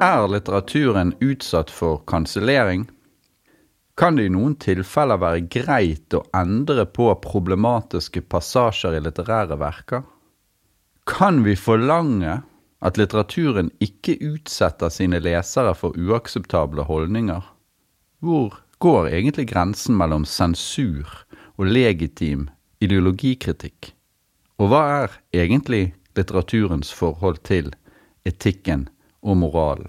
Er litteraturen utsatt for kansellering? Kan det i noen tilfeller være greit å endre på problematiske passasjer i litterære verker? Kan vi forlange at litteraturen ikke utsetter sine lesere for uakseptable holdninger? Hvor går egentlig grensen mellom sensur og legitim ideologikritikk? Og hva er egentlig litteraturens forhold til etikken og moralen?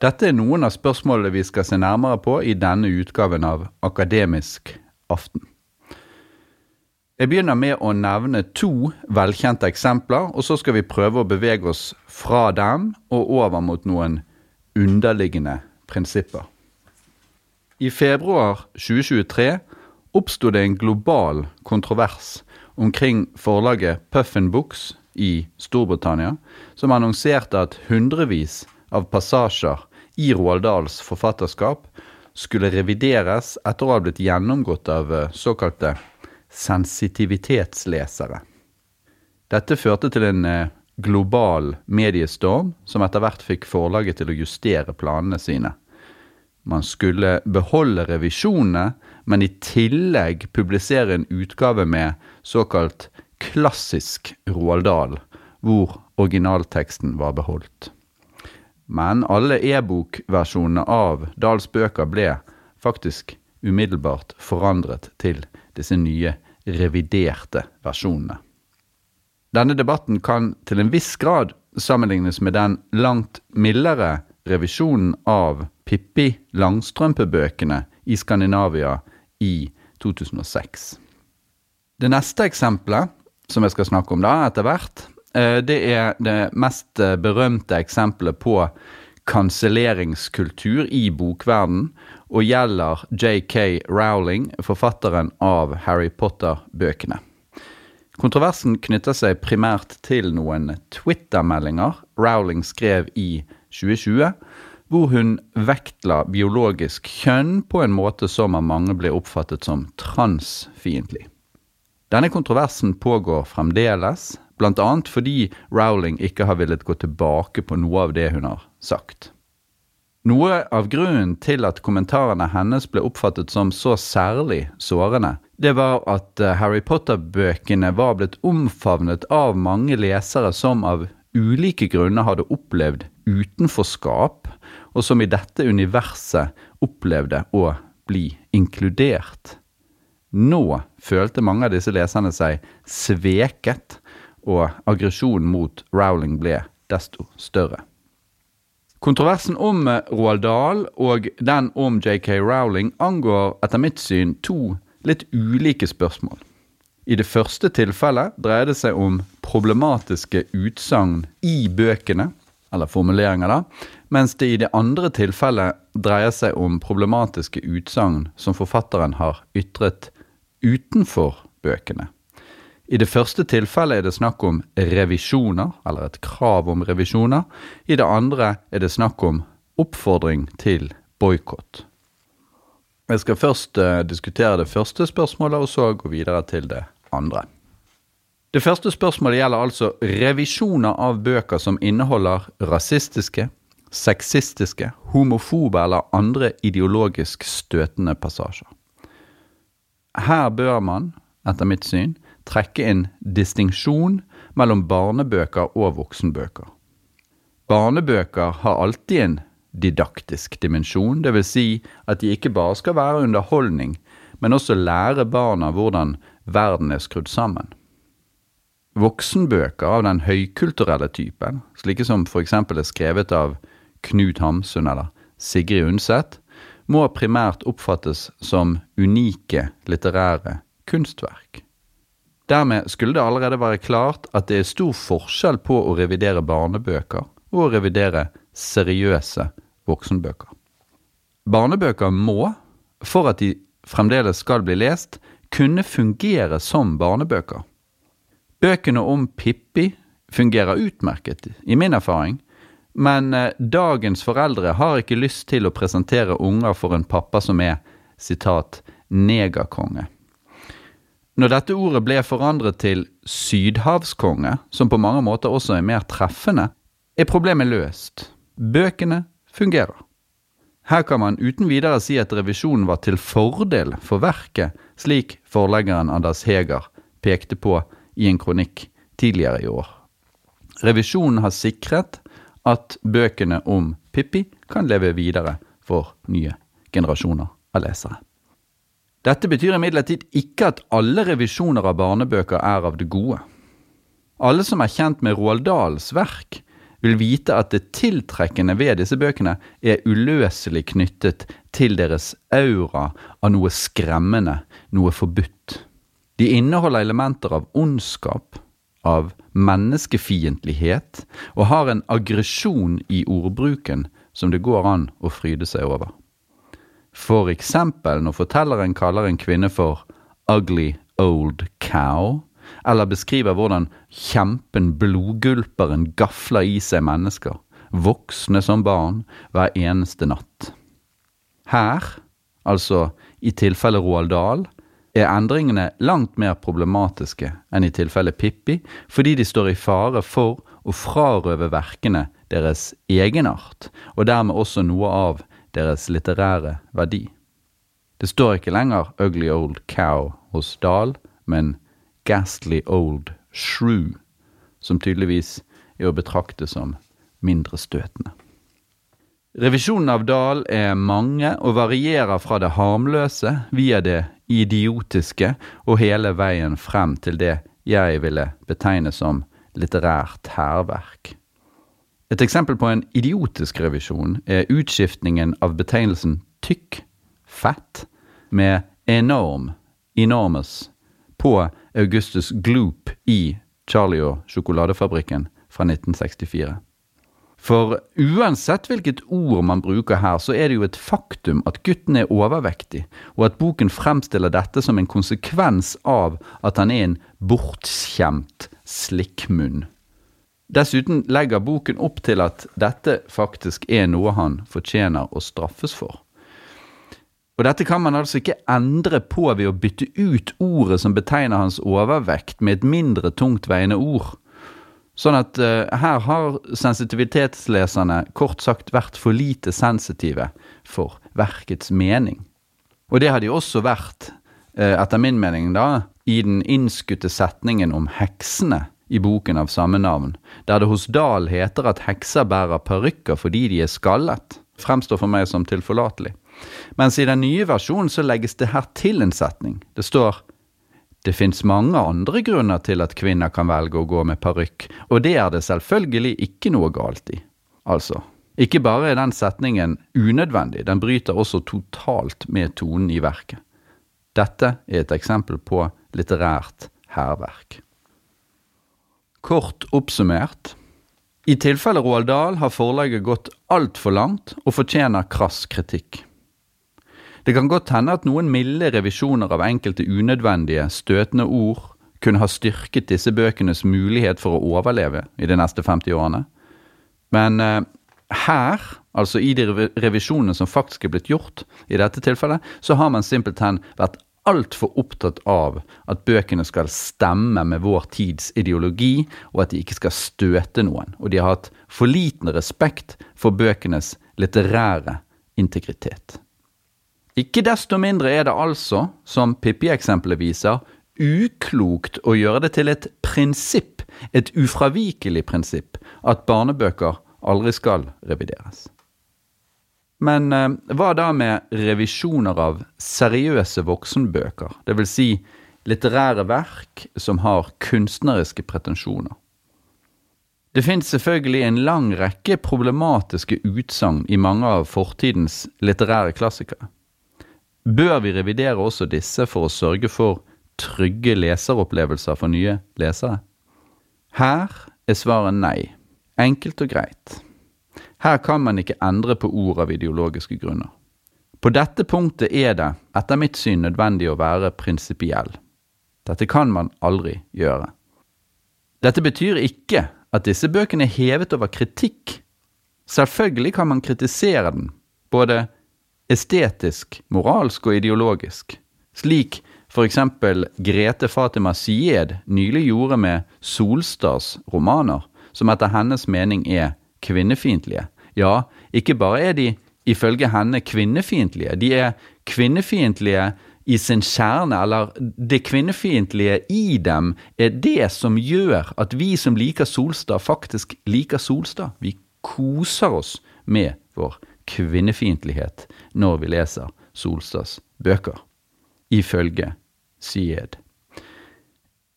Dette er noen av spørsmålene vi skal se nærmere på i denne utgaven av Akademisk aften. Jeg begynner med å nevne to velkjente eksempler, og så skal vi prøve å bevege oss fra dem og over mot noen underliggende prinsipper. I februar 2023 oppsto det en global kontrovers omkring forlaget Puffin Books i Storbritannia, som annonserte at hundrevis av passasjer i Roald Dahls forfatterskap skulle revideres etter å ha blitt gjennomgått av eh, såkalte sensitivitetslesere. Dette førte til en eh, global mediestorm som etter hvert fikk forlaget til å justere planene sine. Man skulle beholde revisjonene, men i tillegg publisere en utgave med såkalt klassisk Roald Dahl, hvor originalteksten var beholdt. Men alle e-bokversjonene av Dahls bøker ble faktisk umiddelbart forandret til disse nye reviderte versjonene. Denne debatten kan til en viss grad sammenlignes med den langt mildere revisjonen av Pippi Langstrømpe-bøkene i Skandinavia i 2006. Det neste eksempelet som jeg skal snakke om da etter hvert, Eh, det er det mest eh, berømte eksempelet på kanselleringskultur i bokverden, og gjelder JK Rowling, forfatteren av Harry Potter-bøkene. Kontroversen knytter seg primært til noen Twitter-meldinger Rowling skrev i 2020, hvor hun vektla biologisk kjønn på en måte som av mange ble oppfattet som transfiendtlig. Denne kontroversen pågår fremdeles, bl.a. fordi Rowling ikke har villet gå tilbake på noe av det hun har sagt. Noe av grunnen til at kommentarene hennes ble oppfattet som så særlig sårende, det var at eh, Harry Potter-bøkene var blitt omfavnet av mange lesere som av ulike grunner hadde opplevd utenforskap, og som i dette universet opplevde å bli inkludert. Nå følte mange av disse leserne seg sveket og aggresjonen mot Rowling ble desto større. Kontroversen om Roald Dahl og den om JK Rowling angår etter mitt syn to litt ulike spørsmål. I det første tilfellet dreier det seg om problematiske utsagn i bøkene, eller formuleringer, da, mens det i det andre tilfellet dreier seg om problematiske utsagn som forfatteren har ytret utenfor bøkene. I det første tilfellet er det snakk om revisjoner, eller et krav om revisjoner. I det andre er det snakk om oppfordring til boikott. Jeg skal først uh, diskutere det første spørsmålet, og så gå videre til det andre. Det første spørsmålet gjelder altså revisjoner av bøker som inneholder rasistiske, sexistiske, homofobe eller andre ideologisk støtende passasjer. Her bør man, etter mitt syn, trekke en distinksjon mellom barnebøker og voksenbøker. Barnebøker har alltid en didaktisk dimensjon, dvs. Si at de ikke bare skal være underholdning, men også lære barna hvordan verden er skrudd sammen. Voksenbøker av den høykulturelle typen, slike som f.eks. er skrevet av Knut Hamsun eller Sigrid Undset, må primært oppfattes som unike litterære kunstverk. Dermed skulle det allerede være klart at det er stor forskjell på å revidere barnebøker og å revidere seriøse voksenbøker. Barnebøker må, for at de fremdeles skal bli lest, kunne fungere som barnebøker. Bøkene om Pippi fungerer utmerket, i min erfaring, men eh, dagens foreldre har ikke lyst til å presentere unger for en pappa som er, sitat, negerkonge. Når dette ordet ble forandret til sydhavskonge, som på mange måter også er mer treffende, er problemet løst. bøkene fungerer. Her kan man uten videre si at revisjonen var til fordel for verket, slik forleggeren Anders Heger pekte på i en kronikk tidligere i år. Revisjonen har sikret at bøkene om Pippi kan leve videre for nye generasjoner av lesere. Dette betyr imidlertid ikke at alle revisjoner av barnebøker er av det gode. Alle som er kjent med Roald Dahls verk, vil vite at det tiltrekkende ved disse bøkene er uløselig knyttet til deres aura av noe skremmende, noe forbudt. De inneholder elementer av ondskap, av menneskefiendtlighet, og har en aggresjon i ordbruken som det går an å fryde seg over. For eksempel når fortelleren kaller en kvinne for ugly old cow, eller beskriver hvordan kjempen blodgulperen gafler i seg mennesker, voksne som barn, hver eneste natt. Her, altså i tilfellet Roald Dahl, er endringene langt mer problematiske enn i tilfellet Pippi, fordi de står i fare for å frarøve verkene deres egenart, og dermed også noe av deres litterære verdi. Det står ikke lenger Ugly Old Cow hos Dahl, men Ghastly Old Shrew, som tydeligvis er å betrakte som mindre støtende. Revisjonen av Dahl er mange og varierer fra det harmløse via det idiotiske og hele veien frem til det jeg ville betegne som litterært hærverk. Et eksempel på en idiotisk revisjon er utskiftningen av betegnelsen tykk, fett, med enorm, enormous, på Augustus Gloop i Charlie og sjokoladefabrikken fra 1964. For uansett hvilket ord man bruker her, så er det jo et faktum at gutten er overvektig, og at boken fremstiller dette som en konsekvens av at han er en bortskjemt slikkmunn. Dessuten legger boken opp til at dette faktisk er noe han fortjener å straffes for. Og dette kan man altså ikke endre på ved å bytte ut ordet som betegner hans overvekt, med et mindre tungtveiende ord. Sånn at uh, her har sensitivitetsleserne kort sagt vært for lite sensitive for verkets mening. Og det har de også vært, uh, etter min mening, da, i den innskutte setningen om heksene i boken av samme navn, der det hos Dahl heter at hekser bærer parykker fordi de er skallet, fremstår for meg som tilforlatelig. Mens i den nye versjonen så legges det her til en setning. Det står det fins mange andre grunner til at kvinner kan velge å gå med parykk, og det er det selvfølgelig ikke noe galt i. Altså, ikke bare er den setningen unødvendig, den bryter også totalt med tonen i verket. Dette er et eksempel på litterært hærverk. Kort oppsummert. I tilfelle Roald Dahl har forlaget gått altfor langt og fortjener krass kritikk. Det kan godt hende at noen milde revisjoner av enkelte unødvendige, støtende ord kunne ha styrket disse bøkenes mulighet for å overleve i de neste 50 årene. Men eh, her, altså i de revisjonene som faktisk er blitt gjort i dette tilfellet, så har man simpelthen vært altfor opptatt av at bøkene skal stemme med vår tids ideologi, og at de ikke skal støte noen. Og de har hatt for liten respekt for bøkenes litterære integritet. Ikke desto mindre er det altså, som Pippi-eksempelet viser, uklokt å gjøre det til et prinsipp, et ufravikelig prinsipp, at barnebøker aldri skal revideres. Men eh, hva da med revisjoner av seriøse voksenbøker, dvs. Si litterære verk som har kunstneriske pretensjoner? Det fins selvfølgelig en lang rekke problematiske utsagn i mange av fortidens litterære klassikere. Bør vi revidere også disse for å sørge for trygge leseropplevelser for nye lesere? Her er svaret nei. Enkelt og greit. Her kan man ikke endre på ord av ideologiske grunner. På dette punktet er det, etter mitt syn, nødvendig å være prinsipiell. Dette kan man aldri gjøre. Dette betyr ikke at disse bøkene er hevet over kritikk. Selvfølgelig kan man kritisere den, både estetisk, moralsk og ideologisk, slik eksempel Grete Fatima Syed nylig gjorde med Solstads romaner, som etter hennes mening er kvinnefiendtlige, Ja, ikke bare er de ifølge henne kvinnefiendtlige, de er kvinnefiendtlige i sin kjerne, eller det kvinnefiendtlige i dem, er det som gjør at vi som liker Solstad, faktisk liker Solstad. Vi koser oss med vår kvinnefiendtlighet når vi leser Solstads bøker, ifølge Syed.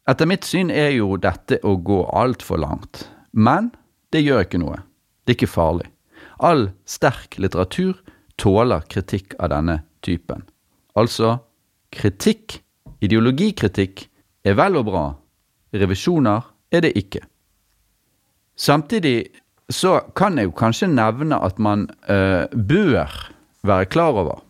Etter mitt syn er jo dette å gå altfor langt, men det gjør ikke noe. Det er ikke farlig. All sterk litteratur tåler kritikk av denne typen. Altså, kritikk, ideologikritikk, er vel og bra. Revisjoner er det ikke. Samtidig så kan jeg jo kanskje nevne at man uh, bør være klar over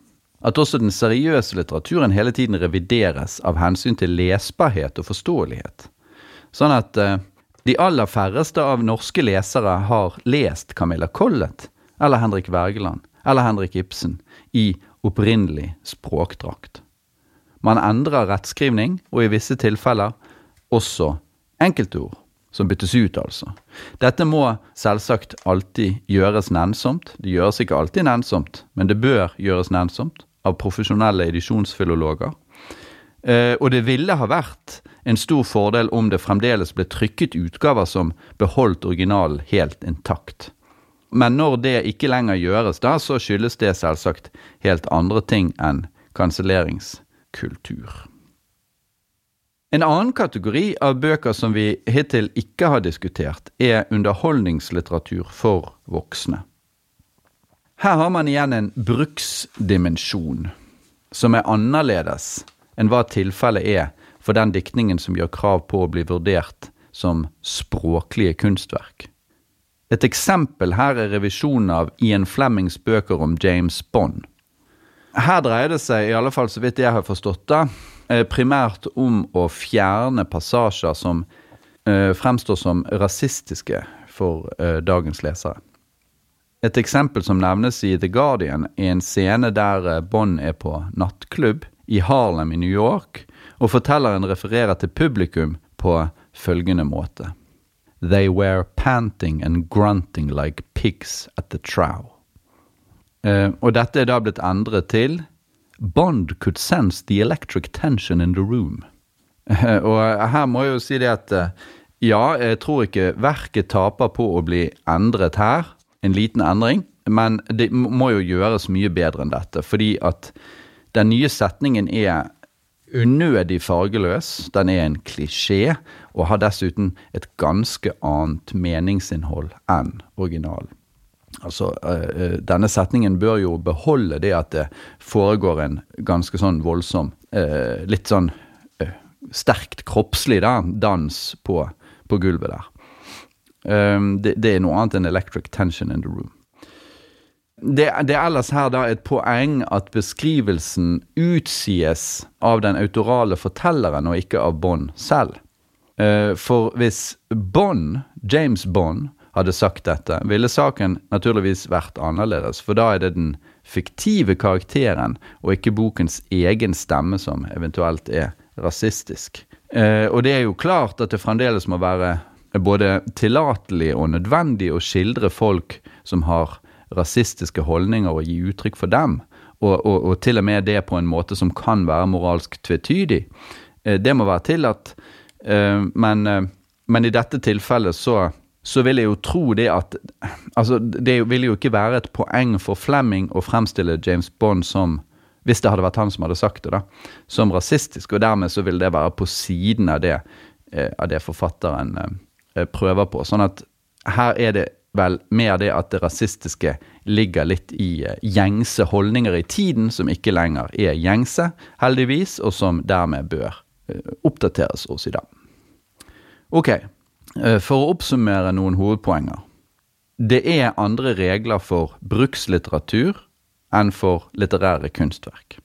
at også den seriøse litteraturen hele tiden revideres av hensyn til lesbarhet og forståelighet. Sånn at uh, de aller færreste av norske lesere har lest Camilla Collett eller Henrik Wergeland eller Henrik Ibsen i opprinnelig språkdrakt. Man endrer rettskrivning, og i visse tilfeller også enkeltord som byttes ut, altså. Dette må selvsagt alltid gjøres nennsomt. Det gjøres ikke alltid nennsomt, men det bør gjøres nennsomt av profesjonelle edisjonsfilologer. Eh, og det ville ha vært en stor fordel om det fremdeles ble trykket utgaver som beholdt originalen helt intakt. Men når det ikke lenger gjøres, da, så skyldes det selvsagt helt andre ting enn kanselleringskultur. En annen kategori av bøker som vi hittil ikke har diskutert, er underholdningslitteratur for voksne. Her har man igjen en bruksdimensjon som er annerledes enn hva tilfellet er for den diktningen som gjør krav på å bli vurdert som språklige kunstverk. Et eksempel her er revisjonen av Ian Flemings bøker om James Bond. Her dreier det seg, i alle fall så vidt jeg har forstått det, primært om å fjerne passasjer som eh, fremstår som rasistiske for eh, dagens lesere. Et eksempel som nevnes i The Guardian, er en scene der Bond er på nattklubb i Harlem i New York, og fortelleren refererer til publikum på følgende måte. They were panting and grunting like pigs at the trow. Og dette er da blitt endret til Bond could sense the electric tension in the room. Og her må jeg jo si det at eh, ja, jeg tror ikke verket taper på å bli endret her. En liten endring. Men det må jo gjøres mye bedre enn dette. Fordi at den nye setningen er unødig fargeløs. Den er en klisjé, og har dessuten et ganske annet meningsinnhold enn originalen. Altså, uh, Denne setningen bør jo beholde det at det foregår en ganske sånn voldsom, uh, litt sånn sterkt kroppslig da, dans på, på gulvet der. Um, det, det, er noe annet enn electric tension in the room. Det, det, er ellers her da et poeng at beskrivelsen utsies av den autorale fortelleren og ikke av Bond selv. for hvis Bond, James Bond, hadde sagt dette, ville saken naturligvis vært annerledes, for da er det den fiktive karakteren og ikke bokens egen stemme som eventuelt er rasistisk. Eh, og det er jo klart at det fremdeles må være både tillatelig og nødvendig å skildre folk som har rasistiske holdninger, og gi uttrykk for dem. Og, og, og til og med det på en måte som kan være moralsk tvetydig. Eh, det må være tillatt, eh, men, men i dette tilfellet så så vil jeg jo tro det at Altså, det vil jo ikke være et poeng for Flemming å fremstille James Bond som hvis det hadde vært han som hadde sagt det, da, som rasistisk. Og dermed så vil det være på siden av det, eh, av det forfatteren eh, prøver på. Sånn at her er det vel mer det at det rasistiske ligger litt i eh, gjengse holdninger i tiden, som ikke lenger er gjengse, heldigvis, og som dermed bør oppdateres oss i dag. Ok, Eh, for å oppsummere noen hovedpoenger. Det er andre regler for brukslitteratur enn for litterære kunstverk.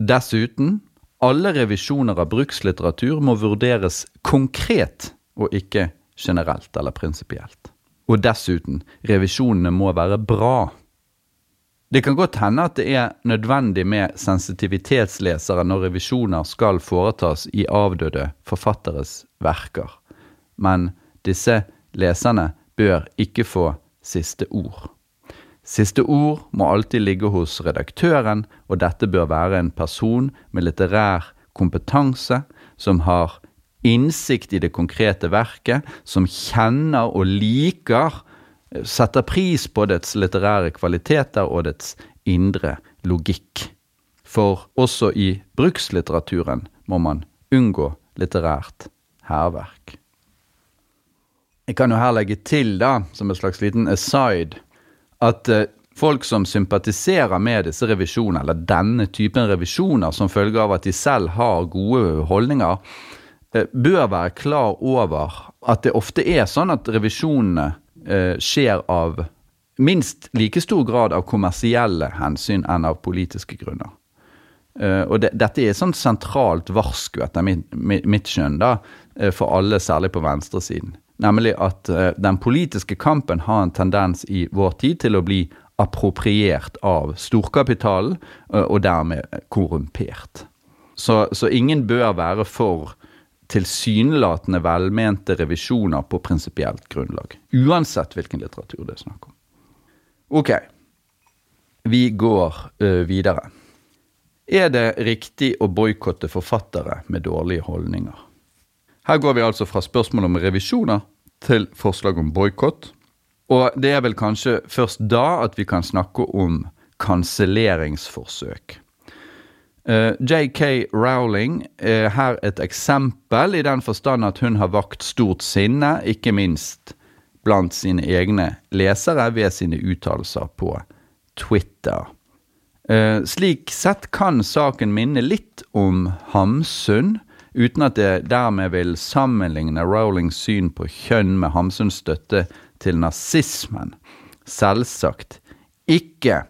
Dessuten, alle revisjoner av brukslitteratur må vurderes konkret og ikke generelt eller prinsipielt. Og dessuten, revisjonene må være bra. Det kan godt hende at det er nødvendig med sensitivitetslesere når revisjoner skal foretas i avdøde forfatteres verker men disse leserne bør ikke få siste ord. Siste ord må alltid ligge hos redaktøren, og dette bør være en person med litterær kompetanse, som har innsikt i det konkrete verket, som kjenner og liker, setter pris på dets litterære kvaliteter og dets indre logikk. For også i brukslitteraturen må man unngå litterært hærverk. Jeg kan jo her legge til, da, som en slags liten aside, at eh, folk som sympatiserer med disse revisjonene, eller denne typen revisjoner som følge av at de selv har gode holdninger, eh, bør være klar over at det ofte er sånn at revisjonene eh, skjer av minst like stor grad av kommersielle hensyn enn av politiske grunner. Og det, dette er et sånt sentralt varsku, etter mitt, mitt skjønn, da, for alle, særlig på venstresiden. Nemlig at uh, den politiske kampen har en tendens i vår tid til å bli appropriert av storkapitalen, og dermed korrumpert. Så, så, ingen bør være for tilsynelatende velmente revisjoner på prinsipielt grunnlag. Uansett hvilken litteratur det er snakk om. Ok, vi går videre. Er det riktig å boikotte forfattere med dårlige holdninger? Her går vi altså fra spørsmål om revisjoner til forslag om boikott. Og det er vel kanskje først da at vi kan snakke om kanselleringsforsøk. Eh, JK Rowling er her et eksempel i den forstand at hun har vakt stort sinne, ikke minst blant sine egne lesere ved sine uttalelser på Twitter. Uh, slik sett kan saken minne litt om Hamsun, uten at det dermed vil sammenligne Rowlings syn på kjønn med Hamsuns støtte til nazismen. Selvsagt ikke.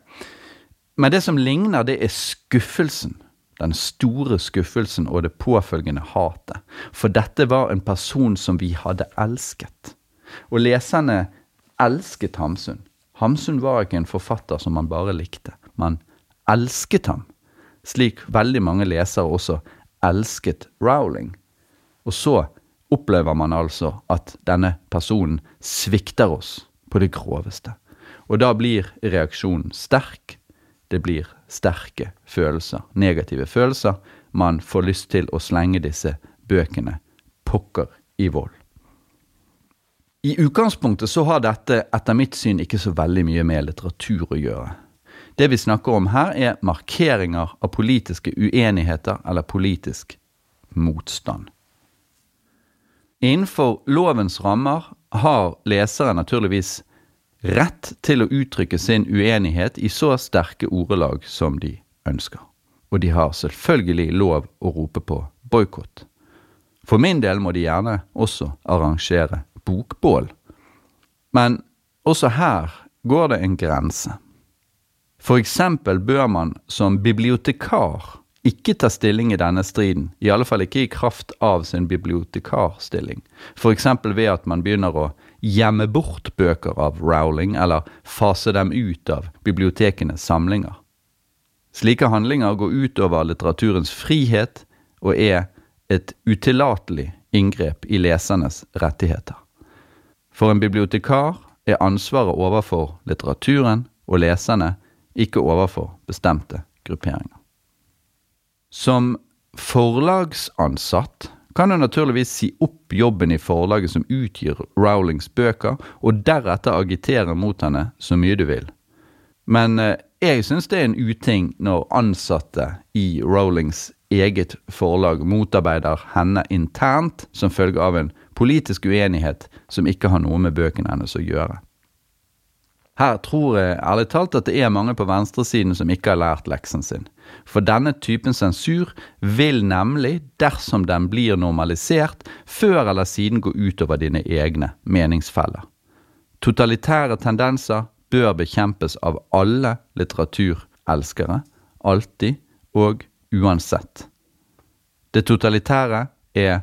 Men det som ligner, det er skuffelsen. Den store skuffelsen og det påfølgende hatet. For dette var en person som vi hadde elsket. Og leserne elsket Hamsun. Hamsun var ikke en forfatter som man bare likte. Man elsket ham, slik veldig mange lesere også elsket Rowling. Og så opplever man altså at denne personen svikter oss på det groveste. Og da blir reaksjonen sterk. Det blir sterke følelser, negative følelser. Man får lyst til å slenge disse bøkene pokker i vold. I utgangspunktet så har dette etter mitt syn ikke så veldig mye med litteratur å gjøre. Det vi snakker om her, er markeringer av politiske uenigheter eller politisk motstand. Innenfor lovens rammer har lesere naturligvis rett til å uttrykke sin uenighet i så sterke ordelag som de ønsker. Og de har selvfølgelig lov å rope på boikott. For min del må de gjerne også arrangere bokbål. Men også her går det en grense. For eksempel bør man som bibliotekar ikke ta stilling i denne striden, i alle fall ikke i kraft av sin bibliotekarstilling, for eksempel ved at man begynner å gjemme bort bøker av Rowling, eller fase dem ut av bibliotekenes samlinger. Slike handlinger går utover litteraturens frihet og er et utillatelig inngrep i lesernes rettigheter. For en bibliotekar er ansvaret overfor litteraturen og leserne ikke overfor bestemte grupperinger. Som forlagsansatt kan du naturligvis si opp jobben i forlaget som utgir Rowlings bøker, og deretter agitere mot henne så mye du vil. Men eh, jeg syns det er en uting når ansatte i Rowlings eget forlag motarbeider henne internt som følge av en politisk uenighet som ikke har noe med bøkene hennes å gjøre. Her tror jeg ærlig talt at det er mange på venstresiden som ikke har lært leksen sin. For denne typen sensur vil nemlig, dersom den blir normalisert, før eller siden gå utover dine egne meningsfeller. Totalitære tendenser bør bekjempes av alle litteraturelskere, alltid og uansett. Det totalitære er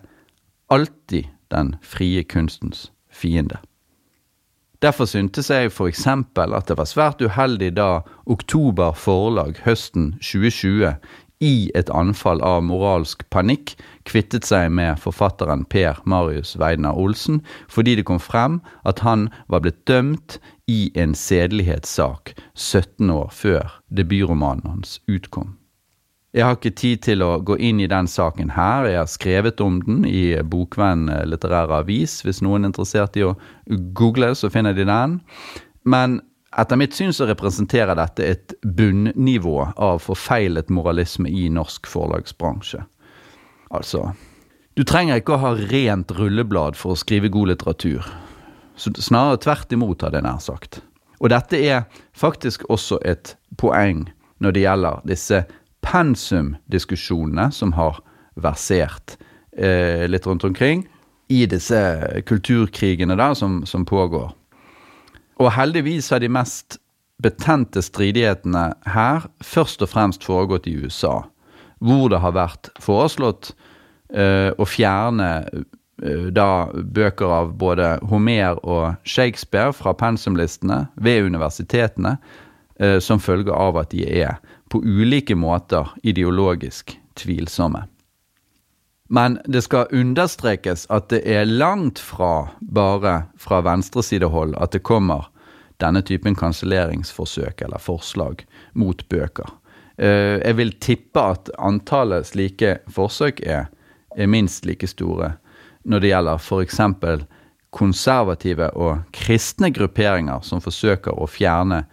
alltid den frie kunstens fiende. Derfor syntes jeg f.eks. at det var svært uheldig da Oktober Forlag høsten 2020 i et anfall av moralsk panikk kvittet seg med forfatteren Per Marius Weidner Olsen fordi det kom frem at han var blitt dømt i en sedelighetssak 17 år før debutromanen hans utkom. Jeg har ikke tid til å gå inn i den saken her. Jeg har skrevet om den i Bokvenn litterær avis. Hvis noen er interessert i å google, så finner de den. Men etter mitt syn så representerer dette et bunnivå av forfeilet moralisme i norsk forlagsbransje. Altså Du trenger ikke å ha rent rulleblad for å skrive god litteratur. Snarere tvert imot, hadde jeg nær sagt. Og dette er faktisk også et poeng når det gjelder disse pensumdiskusjonene som har versert eh, litt rundt omkring i disse kulturkrigene da, som, som pågår. Og heldigvis har de mest betente stridighetene her først og fremst foregått i USA, hvor det har vært foreslått eh, å fjerne uh, da bøker av både Homer og Shakespeare fra pensumlistene ved universitetene, som følge av at de er på ulike måter ideologisk tvilsomme. Men det skal understrekes at det er langt fra bare fra venstresidehold at det kommer denne typen kanselleringsforsøk eller forslag mot bøker. Eh, jeg vil tippe at antallet slike forsøk er, er minst like store når det gjelder f.eks. konservative og kristne grupperinger som forsøker å fjerne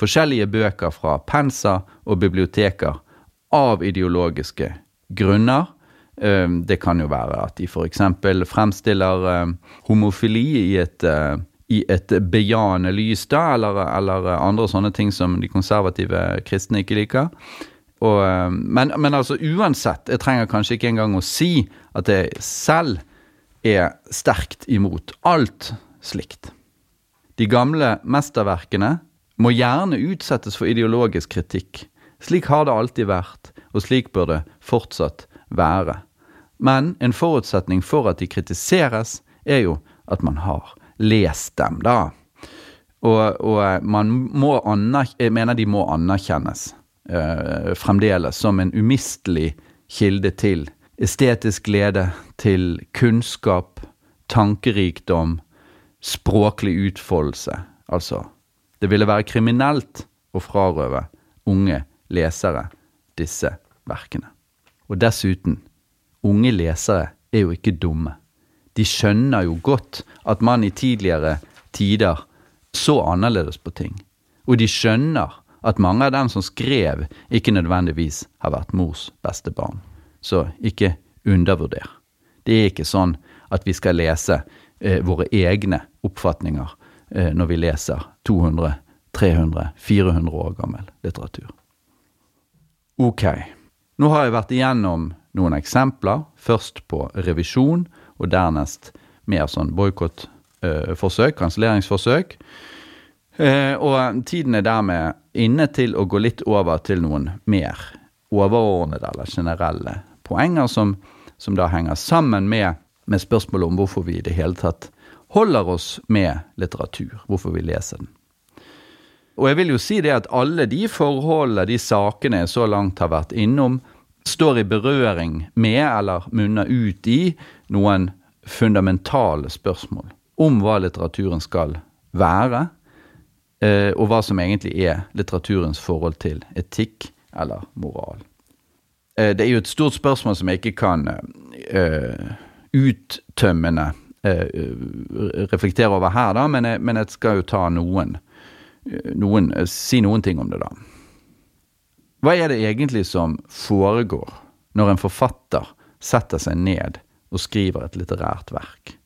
forskjellige bøker fra penser og biblioteker av ideologiske grunner Ehm, det kan jo være at de f.eks. fremstiller ehm, homofili i et, eh, i et bejaende lys, da, eller, eller, andre sånne ting som de konservative kristne ikke liker. Og, ehm, men, men, altså uansett, jeg trenger kanskje ikke engang å si at jeg selv er sterkt imot alt slikt. De gamle mesterverkene må gjerne utsettes for ideologisk kritikk. Slik har det alltid vært, og slik bør det fortsatt være. Men en forutsetning for at de kritiseres, er jo at man har lest dem, da. Og, og man må jeg mener de må anerkjennes eh, fremdeles som en umistelig kilde til estetisk glede, til kunnskap, tankerikdom, språklig utfoldelse. Altså, det ville være kriminelt å frarøve unge lesere disse verkene. Og dessuten unge lesere er jo ikke dumme. De skjønner jo godt at man i tidligere tider så annerledes på ting. Og de skjønner at mange av dem som skrev, ikke nødvendigvis har vært mors beste barn. Så ikke undervurder. Det er ikke sånn at vi skal lese eh, våre egne oppfatninger når vi leser 200, 300, 400 år gammel litteratur. Ok, nå har jeg vært igjennom noen eksempler. Først på revisjon, og dernest mer sånn boikottforsøk, kanselleringsforsøk. Eh, og tiden er dermed inne til å gå litt over til noen mer overordnede eller generelle poenger som, som da henger sammen med, med spørsmålet om hvorfor vi i det hele tatt holder oss med litteratur, hvorfor vi leser den. Og jeg vil jo si det at alle de forholdene, de sakene jeg så langt har vært innom, står i berøring med eller munner ut i noen fundamentale spørsmål om hva litteraturen skal være, eh, og hva som egentlig er litteraturens forhold til etikk eller moral. Eh, det er jo et stort spørsmål som jeg ikke kan uh, uttømmende reflektere over her, da, men jeg, men jeg skal jo ta noen, noen Si noen ting om det, da. Hva er det egentlig som foregår når en forfatter setter seg ned og skriver et litterært verk?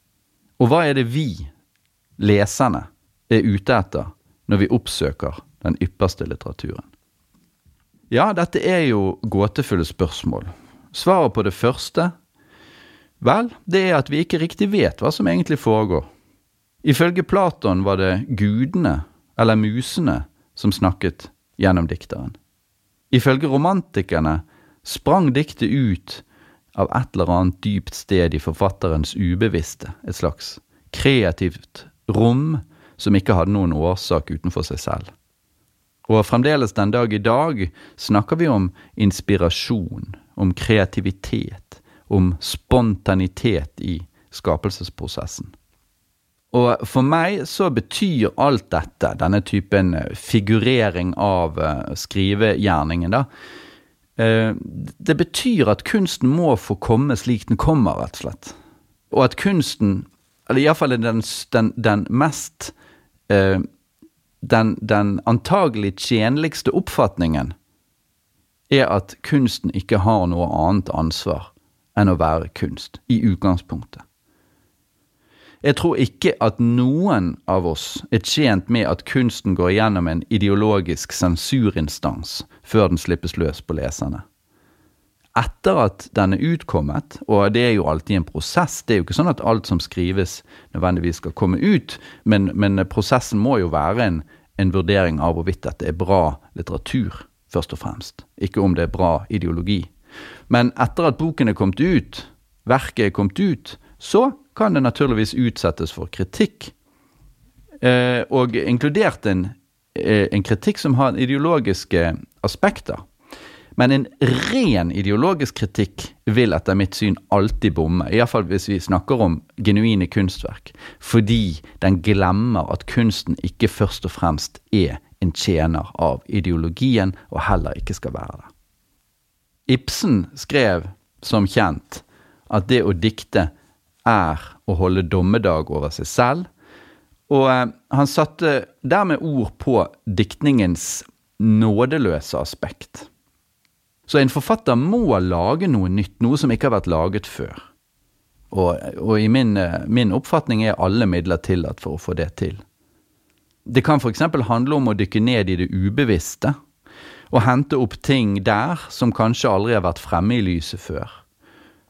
Og hva er det vi, leserne, er ute etter når vi oppsøker den ypperste litteraturen? Ja, dette er jo gåtefulle spørsmål. Svaret på det første Vel, det er at vi ikke riktig vet hva som egentlig foregår. Ifølge Platon var det gudene, eller musene, som snakket gjennom dikteren. Ifølge romantikerne sprang diktet ut av et eller annet dypt sted i forfatterens ubevisste, et slags kreativt rom som ikke hadde noen årsak utenfor seg selv. Og fremdeles den dag i dag snakker vi om inspirasjon, om kreativitet, om spontanitet i skapelsesprosessen. Og for meg så betyr alt dette, denne typen eh, figurering av uh, skrivegjerningen, da uh, Det betyr at kunsten må få komme slik den kommer, rett og slett. Og at kunsten, eller iallfall den, den, den mest den, den antagelig tjenligste oppfatningen er at kunsten ikke har noe annet ansvar enn å være kunst, i utgangspunktet. Jeg tror ikke at noen av oss er tjent med at kunsten går gjennom en ideologisk sensurinstans før den slippes løs på leserne. Etter at den er utkommet, og det er jo alltid en prosess, det er jo ikke sånn at alt som skrives nødvendigvis skal komme ut, men, men prosessen må jo være en, en vurdering av hvorvidt dette er bra litteratur, først og fremst, ikke om det er bra ideologi. Men etter at boken er kommet ut, verket er kommet ut, så kan det naturligvis utsettes for kritikk. Eh, og inkludert en, eh, en, kritikk som har ideologiske aspekter. Men en ren ideologisk kritikk vil etter mitt syn alltid bomme. Iallfall hvis vi snakker om genuine kunstverk. Fordi den glemmer at kunsten ikke først og fremst er en tjener av ideologien, og heller ikke skal være det. Ibsen skrev, som kjent, at det å dikte er å holde dommedag over seg selv. Og eh, han satte dermed ord på diktningens nådeløse aspekt. Så en forfatter må lage noe nytt, noe som ikke har vært laget før. Og, og i min, eh, min, oppfatning er alle midler tillatt for å få det til. Det kan f.eks. handle om å dykke ned i det ubevisste, og hente opp ting der som kanskje aldri har vært fremme i lyset før.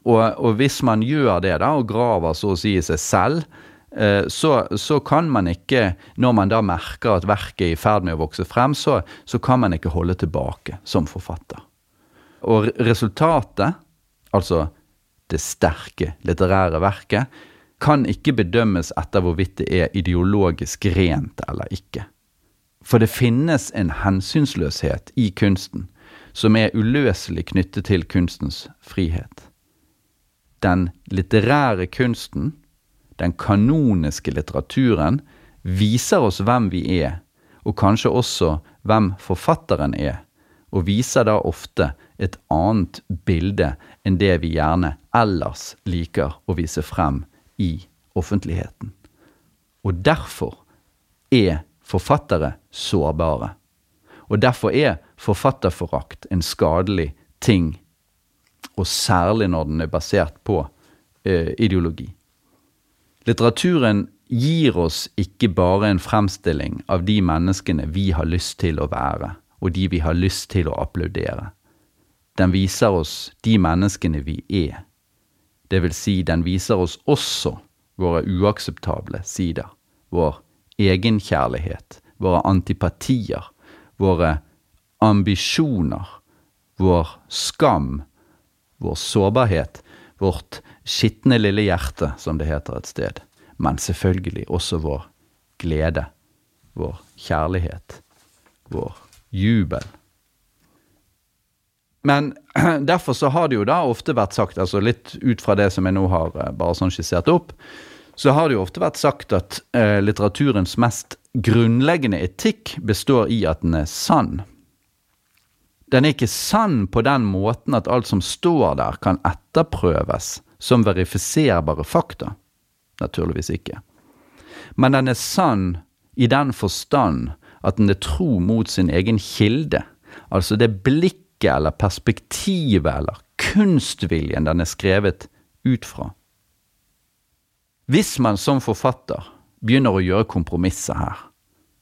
Og, og, hvis man gjør det, da, og graver så å si i seg selv, eh, så, så, kan man ikke, når man da merker at verket er i ferd med å vokse frem, så, så kan man ikke holde tilbake som forfatter. Og resultatet, altså det sterke litterære verket, kan ikke bedømmes etter hvorvidt det er ideologisk rent eller ikke. For det finnes en hensynsløshet i kunsten som er uløselig knyttet til kunstens frihet den litterære kunsten, den kanoniske litteraturen, viser oss hvem vi er, og kanskje også hvem forfatteren er, og viser da ofte et annet bilde enn det vi gjerne ellers liker å vise frem i offentligheten. Og derfor er forfattere sårbare. Og derfor er forfatterforakt en skadelig ting og særlig når den er basert på eh, ideologi. Litteraturen gir oss ikke bare en fremstilling av de menneskene vi har lyst til å være, og de vi har lyst til å applaudere. Den viser oss de menneskene vi er. Det vil si, den viser oss også våre uakseptable sider. Vår egenkjærlighet, våre antipatier, våre ambisjoner, vår skam, vår sårbarhet, vårt skitne lille hjerte, som det heter et sted, men selvfølgelig også vår glede, vår kjærlighet, vår jubel. Men derfor så har det jo da ofte vært sagt, altså litt ut fra det som jeg nå har eh, bare sånn skissert opp, så har det jo ofte vært sagt at eh, litteraturens mest grunnleggende etikk består i at den er sann. Den er ikke sann på den måten at alt som står der, kan etterprøves som verifiserbare fakta. Naturligvis ikke. Men den er sann i den forstand at den er tro mot sin egen kilde, altså det blikket eller perspektivet eller kunstviljen den er skrevet ut fra. Hvis man som forfatter begynner å gjøre kompromisser her,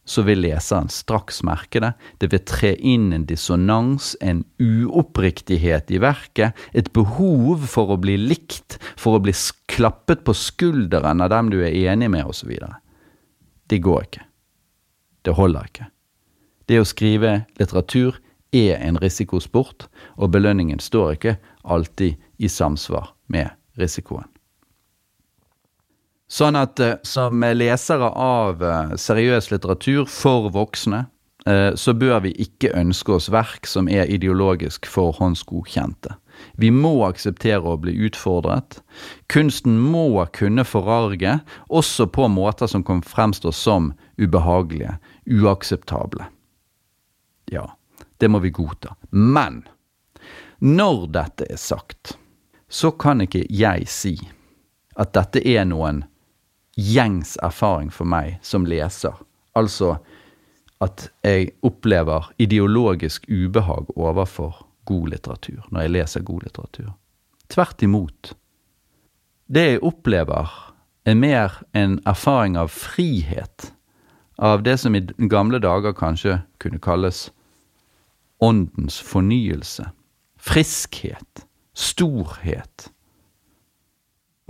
så vil leseren straks merke det. Det vil tre inn en dissonans, en uoppriktighet i verket, et behov for å bli likt, for å bli klappet på skulderen av dem du er enig med, osv. Det går ikke. Det holder ikke. Det å skrive litteratur er en risikosport, og belønningen står ikke alltid i samsvar med risikoen. Sånn at eh, som lesere av eh, seriøs litteratur for voksne, eh, så bør vi ikke ønske oss verk som er ideologisk forhåndsgodkjente. Vi må akseptere å bli utfordret. Kunsten må kunne forarge, også på måter som kan fremstå som ubehagelige, uakseptable. Ja, det må vi godta. Men når dette er sagt, så kan ikke jeg si at dette er noen gjengs erfaring for meg som leser. Altså at jeg opplever ideologisk ubehag overfor god litteratur når jeg leser god litteratur. Tvert imot. Det jeg opplever, er mer en erfaring av frihet. Av det som i gamle dager kanskje kunne kalles åndens fornyelse. Friskhet. Storhet.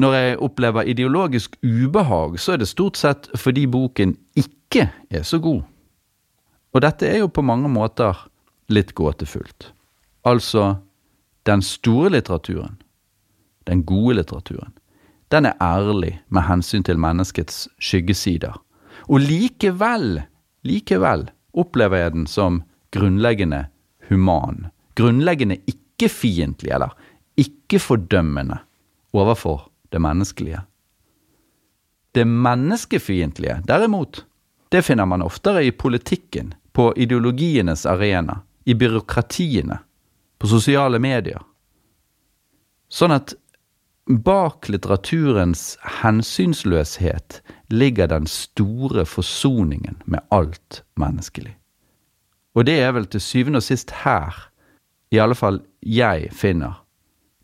Når jeg opplever ideologisk ubehag, så er det stort sett fordi boken ikke er så god. Og dette er jo på mange måter litt gåtefullt. Altså, den store litteraturen, den gode litteraturen, den er ærlig med hensyn til menneskets skyggesider. Og likevel, likevel opplever jeg den som grunnleggende human. Grunnleggende ikke-fiendtlig, eller ikke-fordømmende overfor det menneskelige. Det menneskefiendtlige, derimot, det finner man oftere i politikken, på ideologienes arena, i byråkratiene, på sosiale medier. Sånn at bak litteraturens hensynsløshet ligger den store forsoningen med alt menneskelig. Og det er vel til syvende og sist her, i alle fall jeg finner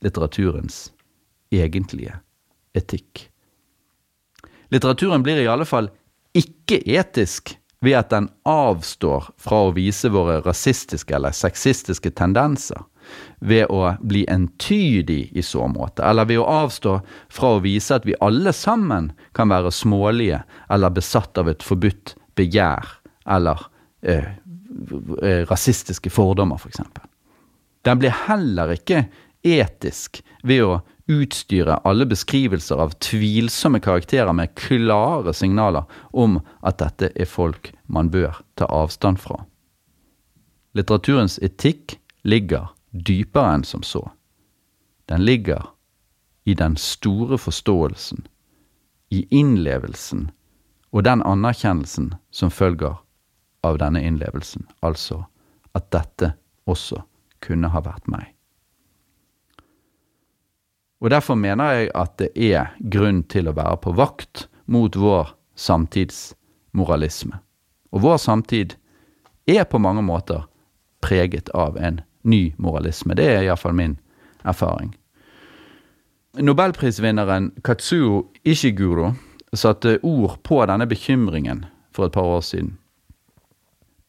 litteraturens egentlige etikk. Litteraturen blir i alle fall ikke etisk ved at den avstår fra å vise våre rasistiske eller sexistiske tendenser, ved å bli entydig i så måte, eller ved å avstå fra å vise at vi alle sammen kan være smålige eller besatt av et forbudt begjær eller eh, eh rasistiske fordommer, f.eks. For den blir heller ikke etisk ved å utstyre alle beskrivelser av tvilsomme karakterer med klare signaler om at dette er folk man bør ta avstand fra. Litteraturens etikk ligger dypere enn som så. Den ligger i den store forståelsen, i innlevelsen og den anerkjennelsen som følger av denne innlevelsen, altså at dette også kunne ha vært meg. Og Derfor mener jeg at det er grunn til å være på vakt mot vår samtidsmoralisme. Og vår samtid er på mange måter preget av en ny moralisme. Det er iallfall min erfaring. Nobelprisvinneren Katsuo Ishiguro satte ord på denne bekymringen for et par år siden.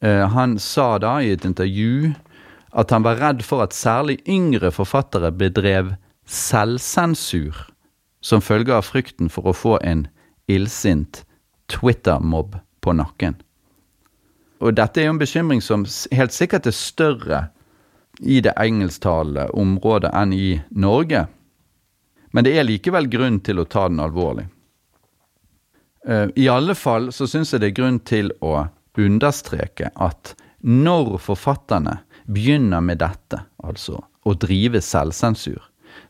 Eh, han sa da i et intervju at han var redd for at særlig yngre forfattere bedrev selvsensur som følge av frykten for å få en illsint Twitter-mobb på nakken. Og dette er jo en bekymring som helt sikkert er større i det engelsktalende området enn i Norge. Men det er likevel grunn til å ta den alvorlig. Eh, I alle fall så syns jeg det er grunn til å understreke at når forfatterne begynner med dette, altså å drive selvsensur,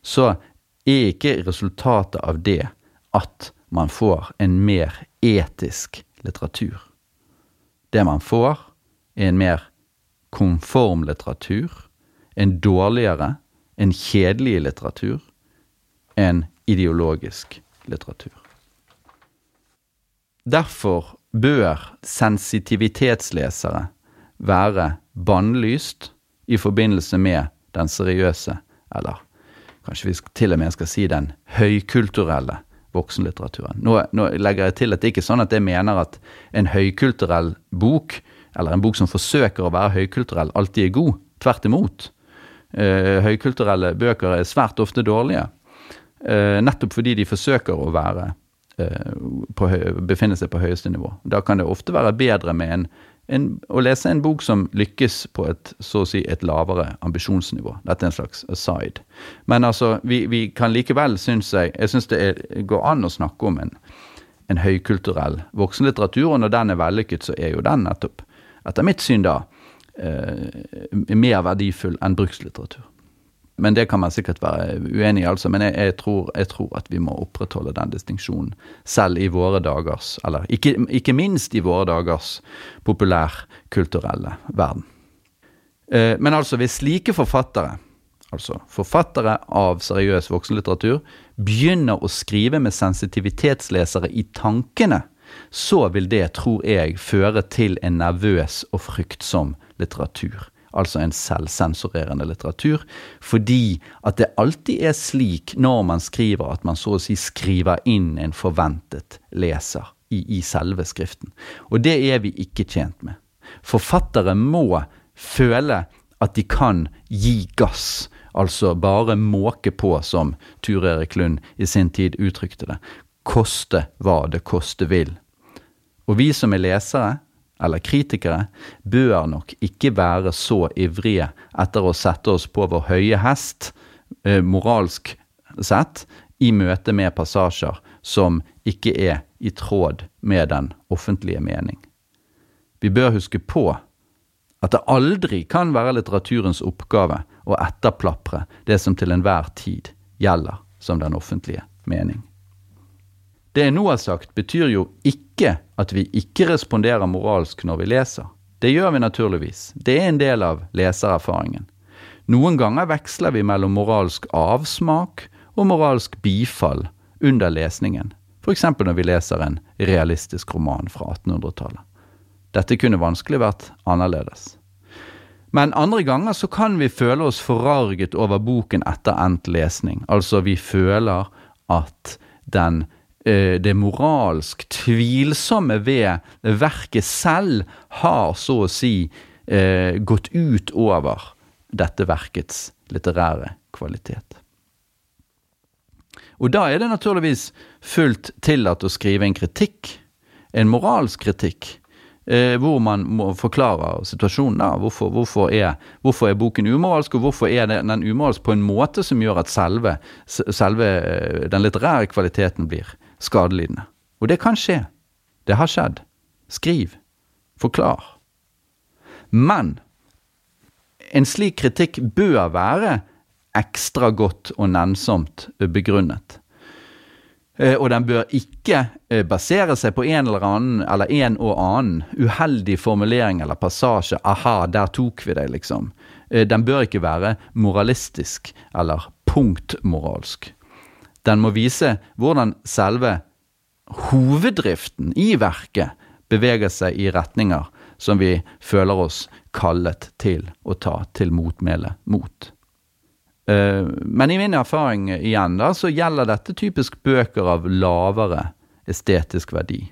så er ikke resultatet av det at man får en mer etisk litteratur. Det man får, er en mer konform litteratur, en dårligere, en kjedelig litteratur, en ideologisk litteratur. Derfor bør sensitivitetslesere være bannlyst i forbindelse med den seriøse, eller Kanskje vi til og med skal si den høykulturelle voksenlitteraturen. Nå, nå, legger jeg til at det ikke er sånn at jeg mener at en høykulturell bok, eller en bok som forsøker å være høykulturell, alltid er god. Tvert imot. Eh, høykulturelle bøker er svært ofte dårlige. Eh, nettopp fordi de forsøker å være eh, på, befinne seg på høyeste nivå. Da kan det ofte være bedre med en en, å lese en bok som lykkes på et så å si et lavere ambisjonsnivå. Dette er en slags aside. Men altså, vi, vi kan likevel, syns jeg Jeg syns det er, går an å snakke om en, en høykulturell voksenlitteratur, og når den er vellykket, så er jo den nettopp etter mitt syn da, eh, mer verdifull enn brukslitteratur. Men det kan man sikkert være uenig i, altså. Men jeg, jeg, tror, jeg, tror, at vi må opprettholde den distinksjonen selv i våre dagers, eller ikke, ikke minst i våre dagers populærkulturelle verden. Eh, men altså, hvis slike forfattere, altså forfattere av seriøs voksenlitteratur, begynner å skrive med sensitivitetslesere i tankene, så vil det, tror jeg, føre til en nervøs og fryktsom litteratur altså en selvsensurerende litteratur, fordi at det alltid er slik når man skriver, at man så å si skriver inn en forventet leser i, i selve skriften. Og det er vi ikke tjent med. Forfattere må føle at de kan gi gass, altså bare måke på, som Tur Erik Lund i sin tid uttrykte det. Koste hva det koste vil. Og vi som er lesere, eller kritikere, bør nok ikke være så ivrige etter å sette oss på vår høye hest, eh, moralsk sett, i møte med passasjer som ikke er i tråd med den offentlige mening. Vi bør huske på at det aldri kan være litteraturens oppgave å etterplapre det som til enhver tid gjelder som den offentlige mening. Det jeg nå har sagt, betyr jo ikke at vi ikke responderer moralsk når vi leser. Det gjør vi naturligvis. Det er en del av lesererfaringen. Noen ganger veksler vi mellom moralsk avsmak og moralsk bifall under lesningen, f.eks. når vi leser en realistisk roman fra 1800-tallet. Dette kunne vanskelig vært annerledes. Men andre ganger så kan vi føle oss forarget over boken etter endt lesning. Altså vi føler at den det moralsk tvilsomme ved verket selv har så å si eh, gått ut over dette verkets litterære kvalitet. Og da er det naturligvis fullt tillatt å skrive en kritikk, en moralsk kritikk, eh, hvor man må forklare situasjonen. da, hvorfor, hvorfor, er, hvorfor, er, boken umoralsk, og hvorfor er den umoralsk på en måte som gjør at selve, selve den litterære kvaliteten blir skadelidende. Og det kan skje. Det har skjedd. Skriv. Forklar. Men en slik kritikk bør være ekstra godt og nennsomt begrunnet. Eh, og den bør ikke eh, basere seg på en eller annen, eller en og annen uheldig formulering eller passasje. 'Aha, der tok vi det', liksom. Eh, den bør ikke være moralistisk eller punktmoralsk. Den må vise hvordan selve hoveddriften i verket beveger seg i retninger som vi føler oss kallet til å ta til motmæle mot. Eh, men i min erfaring igjen da, så gjelder dette typisk bøker av lavere estetisk verdi.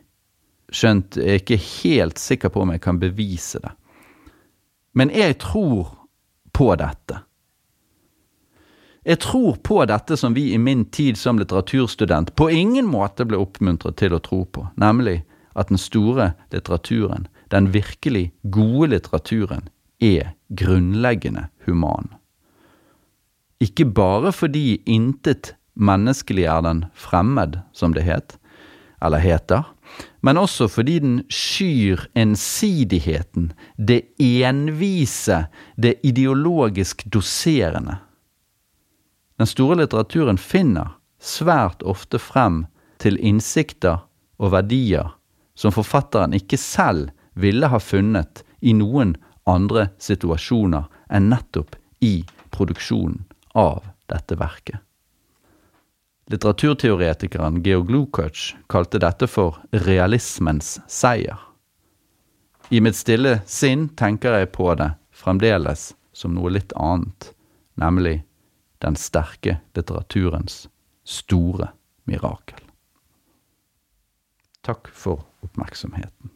Skjønt jeg er ikke helt sikker på om jeg kan bevise det. Men jeg tror på dette. Jeg tror på dette som vi i min tid som litteraturstudent på ingen måte ble oppmuntret til å tro på, nemlig at den store litteraturen, den virkelig gode litteraturen, er grunnleggende human. Ikke bare fordi intet menneskelig er den fremmed, som det het, eller heter, men også fordi den skyr ensidigheten, det envise, det ideologisk doserende. Den store litteraturen finner svært ofte frem til innsikter og verdier som forfatteren ikke selv ville ha funnet i noen andre situasjoner enn nettopp i produksjonen av dette verket. Litteraturteoretikeren Georg Lukács kalte dette for realismens seier. I mitt stille sinn tenker jeg på det fremdeles som noe litt annet, nemlig den sterke litteraturens store mirakel. Takk for oppmerksomheten.